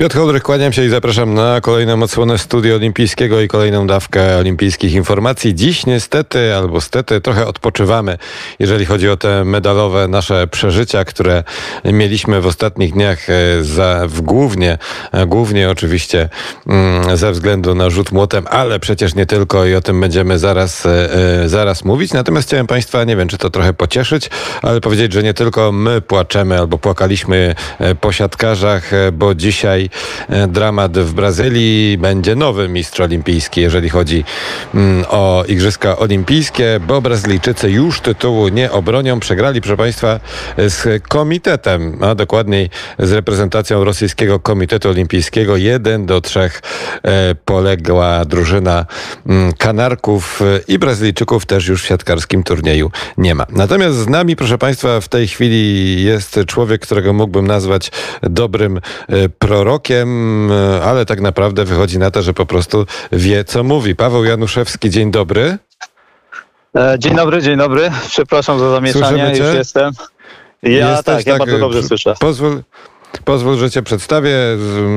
Piotr Hołdrych, kłaniam się i zapraszam na kolejną odsłonę Studia Olimpijskiego i kolejną dawkę olimpijskich informacji. Dziś niestety, albo stety, trochę odpoczywamy, jeżeli chodzi o te medalowe nasze przeżycia, które mieliśmy w ostatnich dniach e, za, w głównie, e, głównie oczywiście mm, ze względu na rzut młotem, ale przecież nie tylko i o tym będziemy zaraz, e, zaraz mówić. Natomiast chciałem Państwa, nie wiem, czy to trochę pocieszyć, ale powiedzieć, że nie tylko my płaczemy albo płakaliśmy po siatkarzach, bo dzisiaj E, dramat w Brazylii. Będzie nowy mistrz olimpijski, jeżeli chodzi mm, o Igrzyska Olimpijskie, bo Brazylijczycy już tytułu nie obronią. Przegrali, proszę Państwa, z komitetem, a dokładniej z reprezentacją rosyjskiego Komitetu Olimpijskiego. 1 do 3 e, poległa drużyna mm, Kanarków i Brazylijczyków też już w siatkarskim turnieju nie ma. Natomiast z nami, proszę Państwa, w tej chwili jest człowiek, którego mógłbym nazwać dobrym e, prorokiem rokiem, e, ale tak naprawdę wychodzi na to, że po prostu wie, co mówi. Paweł Januszewski, dzień dobry. E, dzień dobry, dzień dobry. Przepraszam za zamieszanie, już jestem. Ja Jesteś, tak, ja tak, bardzo dobrze słyszę. Pozwól, Pozwól, że Cię przedstawię.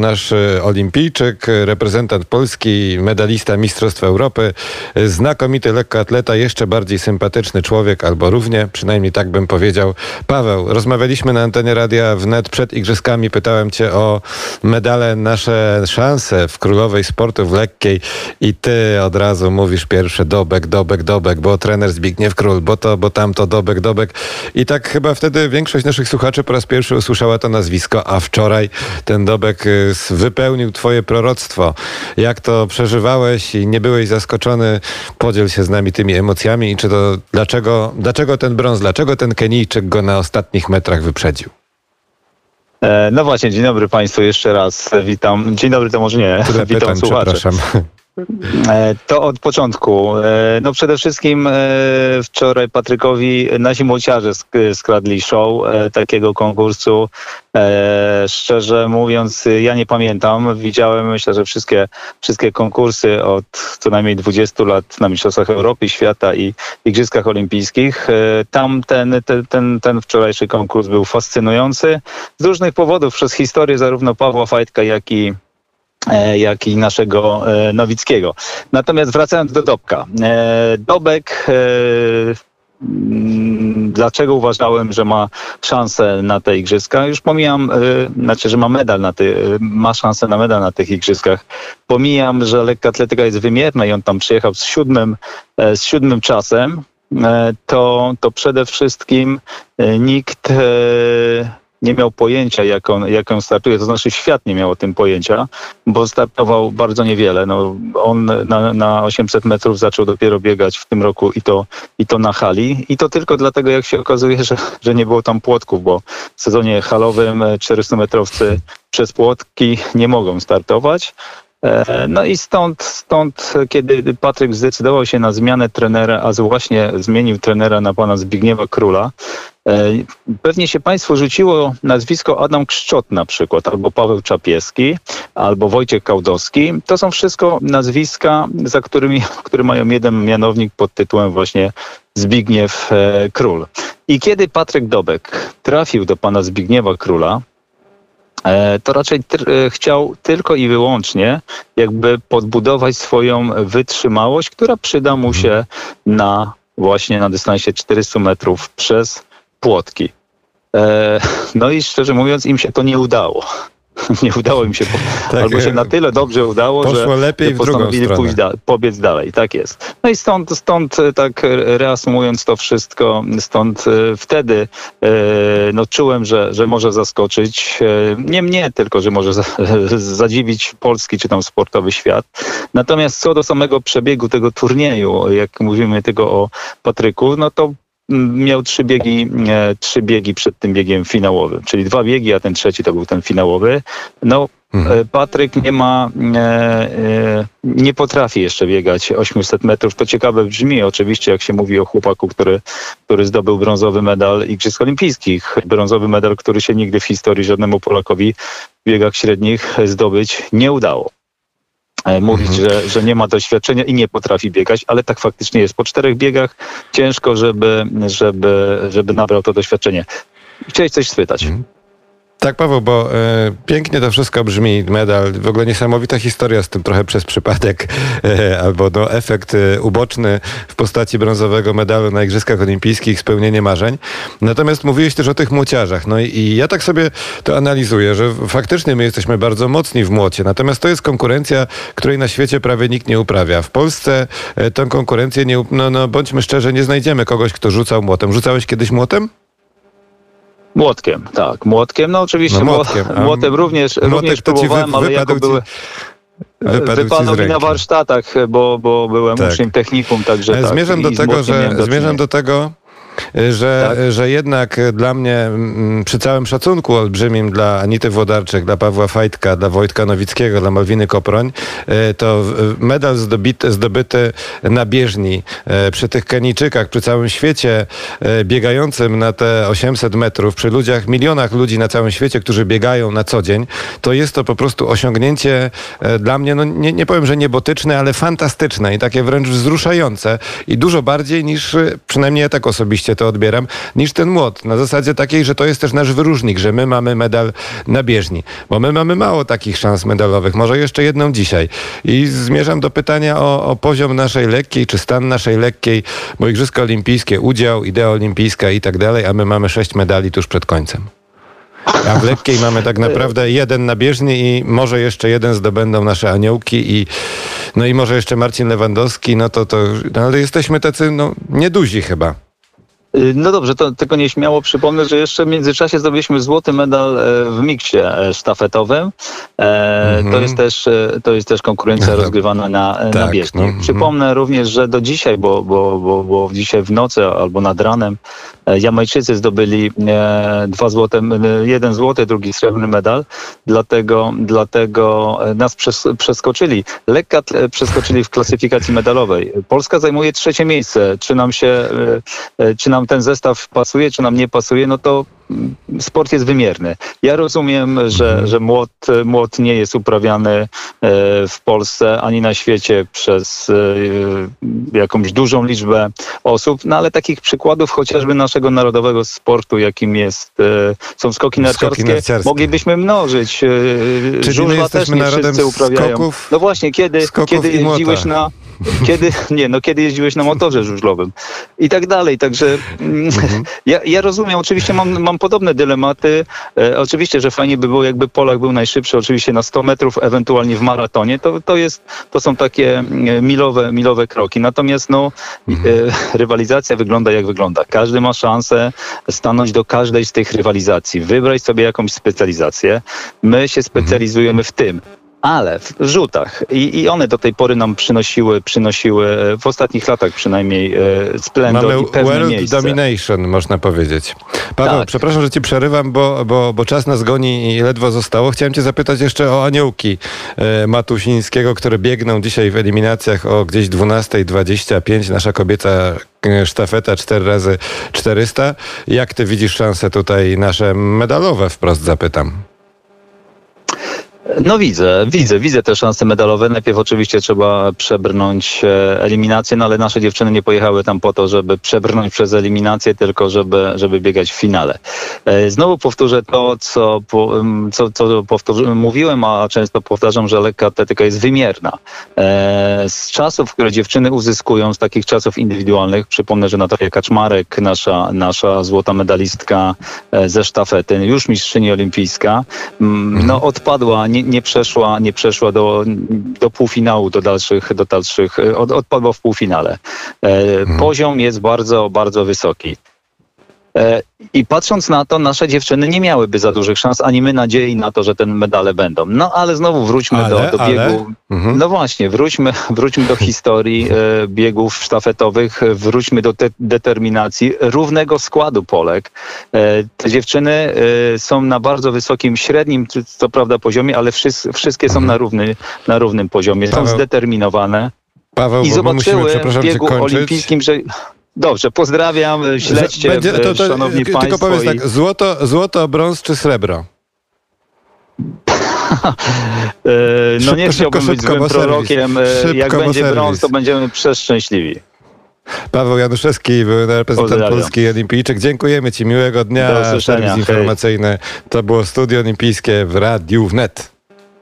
Nasz e, olimpijczyk, reprezentant Polski, medalista Mistrzostw Europy, znakomity lekkoatleta, jeszcze bardziej sympatyczny człowiek, albo równie, przynajmniej tak bym powiedział. Paweł, rozmawialiśmy na antenie radia wnet przed Igrzyskami. Pytałem Cię o medale, nasze szanse w królowej sportów lekkiej i Ty od razu mówisz pierwsze dobek, dobek, dobek, bo trener Zbigniew Król, bo to, bo tamto, dobek, dobek. I tak chyba wtedy większość naszych słuchaczy po raz pierwszy usłyszała to nazwisko a wczoraj ten Dobek y, wypełnił twoje proroctwo. Jak to przeżywałeś i nie byłeś zaskoczony? Podziel się z nami tymi emocjami i czy to dlaczego, dlaczego ten brąz, dlaczego ten Kenijczyk go na ostatnich metrach wyprzedził? E, no właśnie, dzień dobry Państwu jeszcze raz. Witam. Dzień dobry, to może nie. Tyle Witam pytań, słuchaczy. E, to od początku. E, no przede wszystkim e, wczoraj Patrykowi nasi młociarze skradli show takiego konkursu. Szczerze mówiąc, ja nie pamiętam. Widziałem, myślę, że wszystkie, wszystkie konkursy od co najmniej 20 lat na Mistrzostwach Europy, Świata i Igrzyskach Olimpijskich. Tam ten, ten, ten, ten wczorajszy konkurs był fascynujący z różnych powodów przez historię zarówno Pawła Fajtka, jak i jak i naszego e, Nowickiego. Natomiast wracając do Dobka. E, Dobek mm, dlaczego uważałem, że ma szansę na te igrzyska. Już pomijam, znaczy, że ma medal na ty, ma szansę na medal na tych igrzyskach. Pomijam, że lekka atletyka jest wymierna i on tam przyjechał z siódmym, z siódmym czasem. To, to przede wszystkim nikt nie miał pojęcia, jak on, jak on startuje, to znaczy świat nie miał o tym pojęcia, bo startował bardzo niewiele. No, on na, na 800 metrów zaczął dopiero biegać w tym roku i to, i to na hali. I to tylko dlatego, jak się okazuje, że, że nie było tam płotków, bo w sezonie halowym 400-metrowcy przez płotki nie mogą startować. E, no i stąd, stąd, kiedy Patryk zdecydował się na zmianę trenera, a właśnie zmienił trenera na pana Zbigniewa Króla, pewnie się Państwu rzuciło nazwisko Adam Kszczot na przykład, albo Paweł Czapieski, albo Wojciech Kałdowski. To są wszystko nazwiska, za którymi, które mają jeden mianownik pod tytułem właśnie Zbigniew e, Król. I kiedy Patryk Dobek trafił do pana Zbigniewa Króla, E, to raczej e, chciał tylko i wyłącznie jakby podbudować swoją wytrzymałość, która przyda mu się mhm. na właśnie na dystansie 400 metrów przez płotki. E, no i szczerze mówiąc, im się to nie udało. nie udało im się, tak, albo się na tyle dobrze udało, że, lepiej postanowili pójść da, pobiec dalej. Tak jest. No i stąd, stąd e, tak reasumując to wszystko, stąd e, wtedy e, no, czułem, że, że może zaskoczyć nie mnie, tylko że może zadziwić polski czy tam sportowy świat. Natomiast co do samego przebiegu tego turnieju, jak mówimy tego o Patryku, no to miał trzy biegi, e, trzy biegi przed tym biegiem finałowym, czyli dwa biegi, a ten trzeci to był ten finałowy. No, mhm. E, Patryk nie ma, e, nie potrafi jeszcze biegać 800 metrów. To ciekawe brzmi, oczywiście, jak się mówi o chłopaku, który, który zdobył brązowy medal Igrzysk Olimpijskich. Brązowy medal, który się nigdy w historii żadnemu Polakowi w biegach średnich zdobyć nie udało. E, mówić, mhm. że, że nie ma doświadczenia i nie potrafi biegać, ale tak faktycznie jest. Po czterech biegach ciężko, żeby, żeby, żeby nabrał to doświadczenie. Chciałeś coś spytać. Mhm. Tak, Paweł, bo e, pięknie to wszystko brzmi, medal, w ogóle niesamowita historia z tym trochę przez przypadek, e, albo no, efekt e, uboczny w postaci brązowego medalu na Igrzyskach Olimpijskich, spełnienie marzeń. Natomiast mówiłeś też o tych młociarzach. No i, i ja tak sobie to analizuję, że faktycznie my jesteśmy bardzo mocni w młocie, natomiast to jest konkurencja, której na świecie prawie nikt nie uprawia. W Polsce e, tę konkurencję, nie, no, no bądźmy szczerzy, nie znajdziemy kogoś, kto rzucał młotem. Rzucałeś kiedyś młotem? Młotkiem, tak, młotkiem. No oczywiście No, młotkiem, młotem również, młotek również wy- próbowałem, ale jako ci- były... Wypadł mi na warsztatach, bo, bo byłem Tak. uczniem technikum, także Ale tak. zmierzam do tego, że zmierzam do tego, że, Tak. że jednak y, dla mnie, przy całym szacunku olbrzymim dla Anity Włodarczyk, dla Pawła Fajtka, dla Wojtka Nowickiego, dla Malwiny Koproń, to medal zdobity, zdobyty na bieżni przy tych Kenijczykach, przy całym świecie biegającym na te 800 metrów, przy ludziach, milionach ludzi na całym świecie, którzy biegają na co dzień, to jest to po prostu osiągnięcie dla mnie, no nie, nie powiem, że niebotyczne, ale fantastyczne i takie wręcz wzruszające i dużo bardziej niż, przynajmniej ja tak osobiście to odbieram, niż ten młot. Na zasadzie takiej, że to jest też nasz wyróżnik, że my mamy medal na bieżni, bo my mamy mało takich szans medalowych, może jeszcze jedną dzisiaj. I zmierzam do pytania o, o poziom naszej lekkiej, czy stan naszej lekkiej, bo Igrzyska Olimpijskie, udział, idea olimpijska i tak dalej, a my mamy sześć medali tuż przed końcem. A w lekkiej mamy tak naprawdę jeden na bieżni i może jeszcze jeden zdobędą nasze aniołki i no i może jeszcze Marcin Lewandowski, no to to, no ale jesteśmy tacy, no, nieduzi chyba. Y, No dobrze, to tylko nieśmiało przypomnę, że jeszcze w międzyczasie zdobyliśmy złoty medal e, w miksie e, sztafetowym. Mhm. To jest też to jest też konkurencja No, rozgrywana na, e, na tak, bieżni. no, mhm. Przypomnę również, że do dzisiaj, bo, bo, bo, bo dzisiaj w nocy albo nad ranem Jamajczycy zdobyli dwa złote, jeden złoty, drugi srebrny medal, dlatego, dlatego nas przes, przeskoczyli. Lekka przeskoczyli w klasyfikacji medalowej. Polska zajmuje trzecie miejsce. Czy nam się, czy nam ten zestaw pasuje, czy nam nie pasuje, no to mm, sport jest wymierny. Ja rozumiem, że, że młot, młot nie jest uprawiany e, w Polsce ani na świecie przez e, jakąś dużą liczbę osób, no ale takich przykładów chociażby naszego narodowego sportu, jakim jest, e, są skoki narciarskie, narciarskie. moglibyśmy mnożyć. Czyli my żużla też jesteśmy nie narodem wszyscy uprawiają. skoków- no właśnie, kiedy, skoków kiedy i młota. jeździłeś na kiedy, nie, no kiedy jeździłeś na motorze żużlowym i tak dalej, także mm, Mhm. ja, ja rozumiem, oczywiście mam, mam podobne dylematy, e, oczywiście, że fajnie by było, jakby Polak był najszybszy, oczywiście na 100 metrów, ewentualnie w maratonie, to, to, jest, to są takie mm, milowe, milowe kroki, natomiast no, e, rywalizacja wygląda jak wygląda, każdy ma szansę stanąć do każdej z tych rywalizacji, wybrać sobie jakąś specjalizację, my się specjalizujemy w tym, ale w rzutach I, i one do tej pory nam przynosiły, przynosiły w ostatnich latach przynajmniej e, splendor Mamy i pewne world miejsce. domination, można powiedzieć. Paweł, Tak. przepraszam, że ci przerywam, bo, bo, bo czas nas goni i ledwo zostało. Chciałem cię zapytać jeszcze o aniołki e, Matusińskiego, które biegną dzisiaj w eliminacjach o gdzieś 12.25. Nasza kobieca e, sztafeta 4 razy 400. Jak ty widzisz szanse tutaj nasze medalowe, wprost zapytam. No widzę, widzę, widzę te szanse medalowe. Najpierw oczywiście trzeba przebrnąć e, eliminację, no ale nasze dziewczyny nie pojechały tam po to, żeby przebrnąć przez eliminację, tylko żeby, żeby biegać w finale. E, Znowu powtórzę to, co, po- m, co, co powtórzy, mówiłem, a często powtarzam, że lekka atletyka jest wymierna. E, Z czasów, które dziewczyny uzyskują, z takich czasów indywidualnych, przypomnę, że Natalia Kaczmarek, nasza, nasza złota medalistka ze sztafety, już mistrzyni olimpijska, mm, no odpadła, nie, nie przeszła, nie przeszła do, do półfinału, do dalszych, do dalszych, e, od, odpadła w półfinale. E, Poziom jest bardzo, bardzo wysoki. E, I patrząc na to, nasze dziewczyny nie miałyby za dużych szans, ani my nadziei na to, że te medale będą. No ale znowu wróćmy Ale, do, do ale? biegu. Mhm. No właśnie, wróćmy, wróćmy do historii e, biegów sztafetowych, wróćmy do te, determinacji równego składu Polek. E, te dziewczyny e, są na bardzo wysokim, średnim, co- prawda, poziomie, ale wszys, wszystkie są na, równy, na równym poziomie. Są Mhm. Paweł, zdeterminowane Paweł, i my musimy, zobaczyły w biegu kończyć. olimpijskim, że... Dobrze, pozdrawiam, śledźcie, Będzie- e, szanowni tylko państwo. powiedz i- tak, złoto, złoto, brąz czy srebro? E, No Szybko, nie szybko, chciałbym być szybko, złym bo serwis. prorokiem. E, Szybko, Jak będzie brąz, to będziemy przeszczęśliwi. Paweł Januszewski, były reprezentant Pozdrawiam. Polski Olimpijczyk. Dziękujemy Ci, miłego Do dnia. usłyszenia. Serwis Hej. informacyjny. To było Studio Olimpijskie w Radiu Wnet.